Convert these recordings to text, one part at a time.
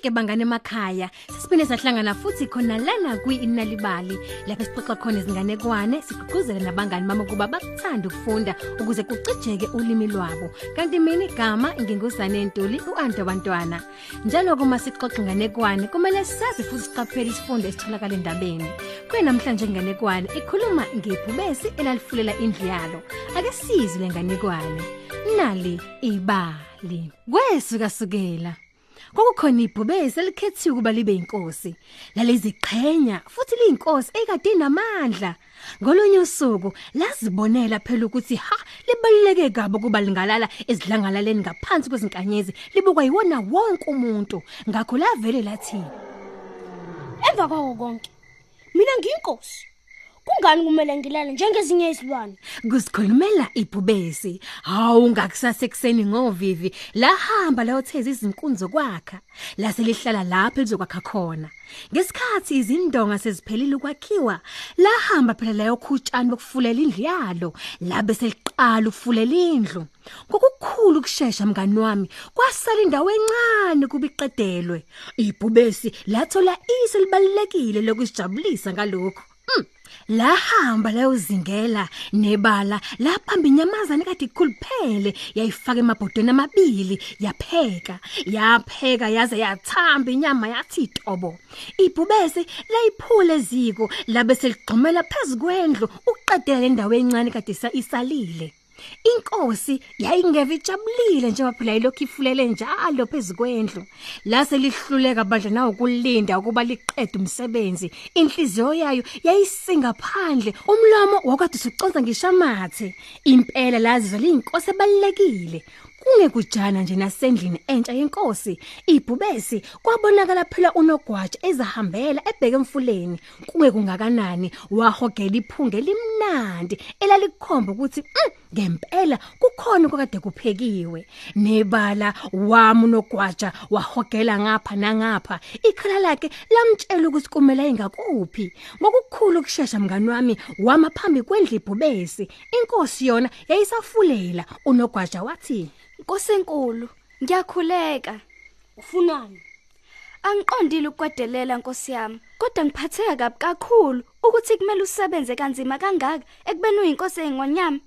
nonke bangane emakhaya. Sesiphinde sahlangana futhi khona lana kwi-inalibali. Lapho sixoxa khona izinganekwane sigqugquzele nabangani bami ukuba bakuthande ukufunda ukuze kucijeke ulimi lwabo. Kanti mina igama nginguzane ntuli u-anto bantwana. Njalo kuma sixoxa inganekwane kumele sazi futhi siqaphele isifundo esitholakala endabeni. Kwenamhlanje inganekwane ikhuluma ngebhubesi elalifulela indlu yalo. Ake sizwe lenganekwane nali ibali. Kwesuka sukela Kokukhona ibhubesi elikhethiwe kuba libe inkosi. Laliziqhenya futhi liyinkosi ekade inamandla. Ngolunye usuku lazibonela phela ukuthi ha libaluleke kabi kuba lingalala ezidlangalaleni ngaphansi kwezinkanyezi libukwa yiwona wonke umuntu. Ngakho lavele lathi Emva kwako konke mina ngiyinkosi. Kungani kumele ngilale njengezinye izilwane? kusikhulumela ibhubesi. Hawu ngakusasekuseni ngovivi lahamba layotheza izinkunzi zokwakha. Lase lihlala lapho lizokwakha khona. Ngesikhathi izindonga seziphelile ukwakhiwa, lahamba phela layokhutshani bokufulela indlu yalo, labe seliqala ukufulela indlu. Ngokukhulu ukusheshsha mngani wami, kwasala indawo encane kubiqedelwe. Ibhubesi lathola ise libalekile lokusijabulisa ngalokho. Mm. lahamba layozingela nebala laphamba inyamazane kade ikhuluphele yayifaka emabhodweni amabili yapheka yapheka yaze yathamba inyama yathi tobo ibhubesi layiphula eziko labe seligqumela phezukwendlu uqedela lendawo encane kade isalile Inkosi yayingeve ijabulile njengoba phela ilokhu ifulele njalo phezukwendlu. Lase lihluleka bandla nawo kulinda ukuba liqede umsebenzi. Inhliziyo yayo yayisinga phandle, umlomo wakade usuconza ngishamathe. Impela lazizwa liyinkosi ebalekile. Kungekujana nje nasendlini entsha yenkosi, ibhubesi kwabonakala phela unogwaja ezahambela ebheke emfuleni. Kunge kungakanani wahogela iphunge limnandi elalikhomba ukuthi mm, ngempela kukhona okade kuphekiwe. Nebala wami unogwaja wahogela ngapha nangapha. Ikhala lakhe lamtshela ukuthi kumele engakuphi. Ngokukhulu ukusheshsha mngani wami wama phambi kwendlu ibhubesi. Inkosi yona yayisafulela unogwaja wathi Nkosi enkulu, ngiyakhuleka. Ufunani? Angiqondile ukukwedelela Nkosi yami, kodwa ngiphatheka kabi kakhulu ukuthi kumele usebenze kanzima kangaka ekubeni uyinkosi engonyama.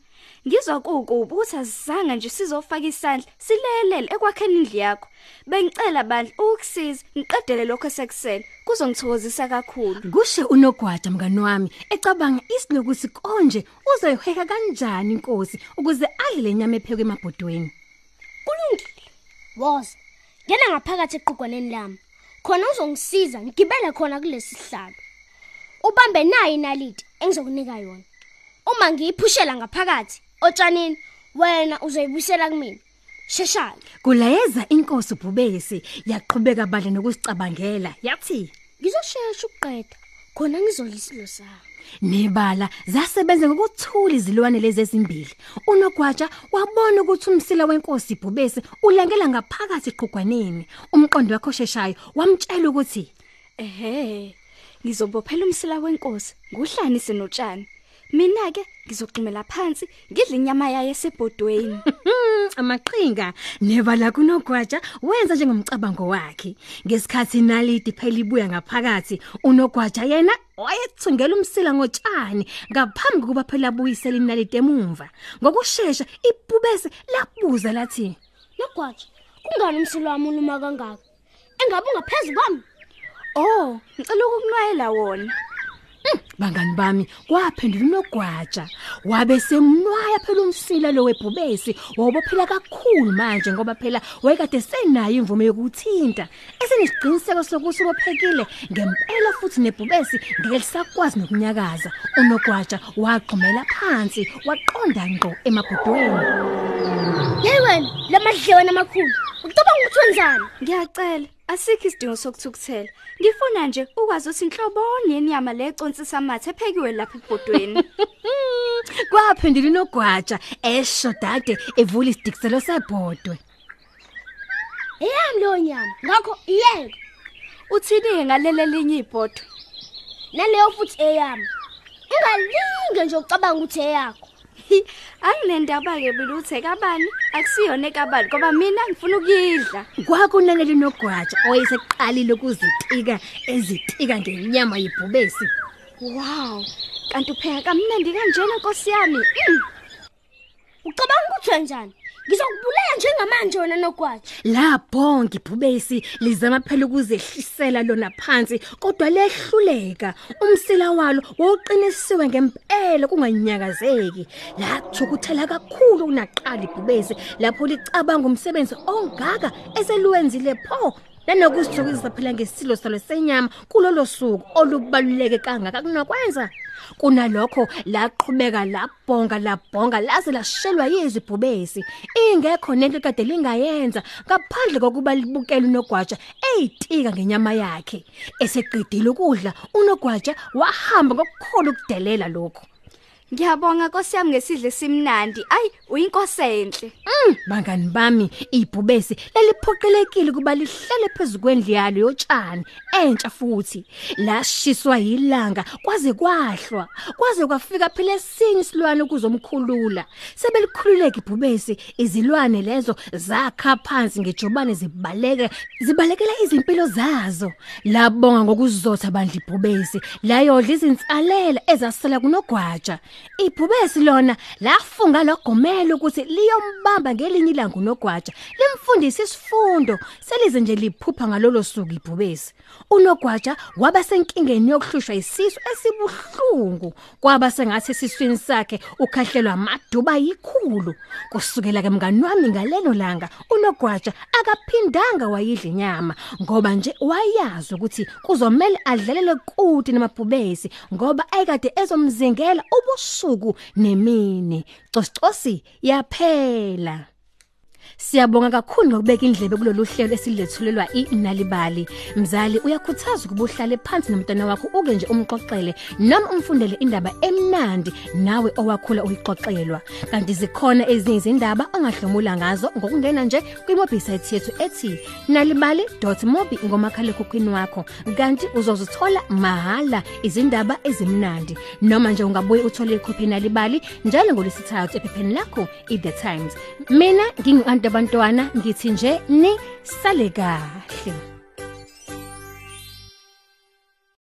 Ngizwa kukubi ukuthi asizange nje sizofaka isandla silelele ekwakheni indlu yakho. Bengicela bandla ukusiza ngiqedele lokho esekusele. Kuzongithokozisa kakhulu. Kushe unogwaja mngani wami ecabanga isilokuthi konje uzoyiheka kanjani inkosi ukuze adle lenyama ephekwe emabhodweni. Kulungile. Woza. Ngena ngaphakathi eqhugwaneni lami. Khona uzongisiza ngigibele khona kulesi sihlalo. Ubambe nayi inaliti engizokunika yona. Uma ngiyiphushela ngaphakathi otshanini wena uzoyibuyisela kumina. Sheshake. Kulayeza inkosi ubhubesi yaqhubeka bandla nokusicabangela yathi Ngizoshesha ukuqeda. Khona ngizolisilo sami. Nebala zasebenza ngokuthula izilwane lezi ezimbili. Unogwaja wabona ukuthi umsila wenkosi ibhubesi ulangela ngaphakathi eqhugwaneni. Umqondo wakho sheshayo wamtshela ukuthi Ehhe, ngizobophela umsila wenkosi, nguhlanise notshani. Mina ke ngizoqhumela phansi ngidle inyama yayo esebhodweni. "Hmm, amaqhinga nebala kunogwaja wenza njengomcabango wakhe. Ngesikhathi inalidi phela ibuya ngaphakathi, unogwaja yena wayethungela umsila ngotshani ngaphambi kokuba phela abuyisele inalidi emumva. Ngokusheshsha ibhubesi labuza lathi Nogwaja. Kungani umsilo wami uluma kangaka? Engabe ungaphezulu kwami? Oh, ngicela ukukunwayela wona. Bangani bami kwaphendula unogwaja wabe semnwaya phela umsila lo webhubesi wabophela kakhulu manje ngoba phela wayekade senayo imvume yokuthinta esenesiqiniseko sokuthi ubophekile ngempela futhi nebhubesi ngeke lisakwazi nokunyakaza unogwaja waqhumela phansi waqonda ngqo emabhodweni Hey wena, lamadlewana amakhulu. Ucabanga ukuthi wenzani? Ngiyacela, asikho isidingo sokuthukuthela. Ngifuna nje ukwazi ukuthi inhlobonye yenyama leconsisa amathe ephekiwe lapha ebhodweni. kwaphendula unogwaja esho dade evula isidikiselo sebhodwe Eyami lo nyama. Ngakho iyeke. Uthini ngalele linye ibhodo? Naleyo futhi eyami. Ingalinge nje ucabanga ukuthi eyakho. Anginendaba ke biluthe kabani akusiyona ekabani ngoba mina ngifuna ukuyidla. kwakunanele nogwaja owayeseqalile ukuzitika ezitika ngenyama yebhubesi Wow. Kanti upheka kamnandi kanjena Nkosi yami. Mm. Ucabanga ukuthi wenjani? Ngizokubulala njengamanje wena nogwaja. labhonga ibhubesi lizama phela ukuzehlisela lona phansi kodwa lehluleka. Umsila walo wawuqinisiwe ngempela kunganyakazeki. Lathukuthela kakhulu kunaqala ibhubesi lapho licabanga umsebenzi ongaka eseluwenzile pho. Nanokuzijokisa phela ngesilo salo senyama kulolo suku olubaluleke kangaka kunakwenza kunalokho laqhubeka labhonga labhonga laze lashelwa yizibhubesi. Ingekho nento kade lingayenza ngaphandle kokuba libukele unogwaja eyitika ngenyama yakhe. Eseqedile ukudla unogwaja wahamba ngokukhulu ukudelela lokho. Ngiyabonga Nkosi yami ngesidle simnandi. Ay, uyinkosi enhle. Mm, bangani bami ibhubesi laliphoqelekile kuba lihlele phezukwendli yalo yotshani. Entsha futhi lashiswa yilanga kwaze kwahlwa. Kwaze kwafika phela esinye isilwane kuzomkhulula sebelikhululeka ibhubesi izilwane lezo zakha phansi ngejobane zibaleke zibalekela izimpilo zazo. Labonga ngokuzotha bandla ibhubesi layodla izinsalela ezasala kunogwaja. Ibhubesi lona lafunga logomela ukuthi liyombamba ngelinye ilanga unogwaja limfundisa isifundo selize nje liphupha ngalolo suku ibhubesi. Unogwaja waba senkingeni yokuhlushwa isisu esibuhlungu kwaba sengathi esiswini sakhe ukhahlelwa maduba yikhulu. Kusukela ke mngani wami ngalelo langa unogwaja akaphindanga wayidla inyama ngoba nje wayazi ukuthi kuzomela adlalele kude namabhubesi ngoba ayekade ezomzingela ubusuku nemini. Cosicosi yaphela. Siyabonga kakhulu ngokubeka indlebe kulolu hlelo esilethulelwa iNalibali. Mzali uyakhuthaza ukuba uhlale phansi nomntwana wakho uke nje umxoxele noma umfundele indaba emnandi nawe owakhula uyixoxelwa. Kanti zikhona ezinye izindaba ongahlomula ngazo ngokungena nje kwiwebsite yethu ethi nalibali.mobi ngomakhalekhukhwini wakho. Kanti uzozithola mahala izindaba ezimnandi noma nje ungabuye uthole ikhophi nalibali njalo ngolesithathu ephepheni lakho iThe Times. Mina ngingantu abantwana ngithi nje ni sale kahle.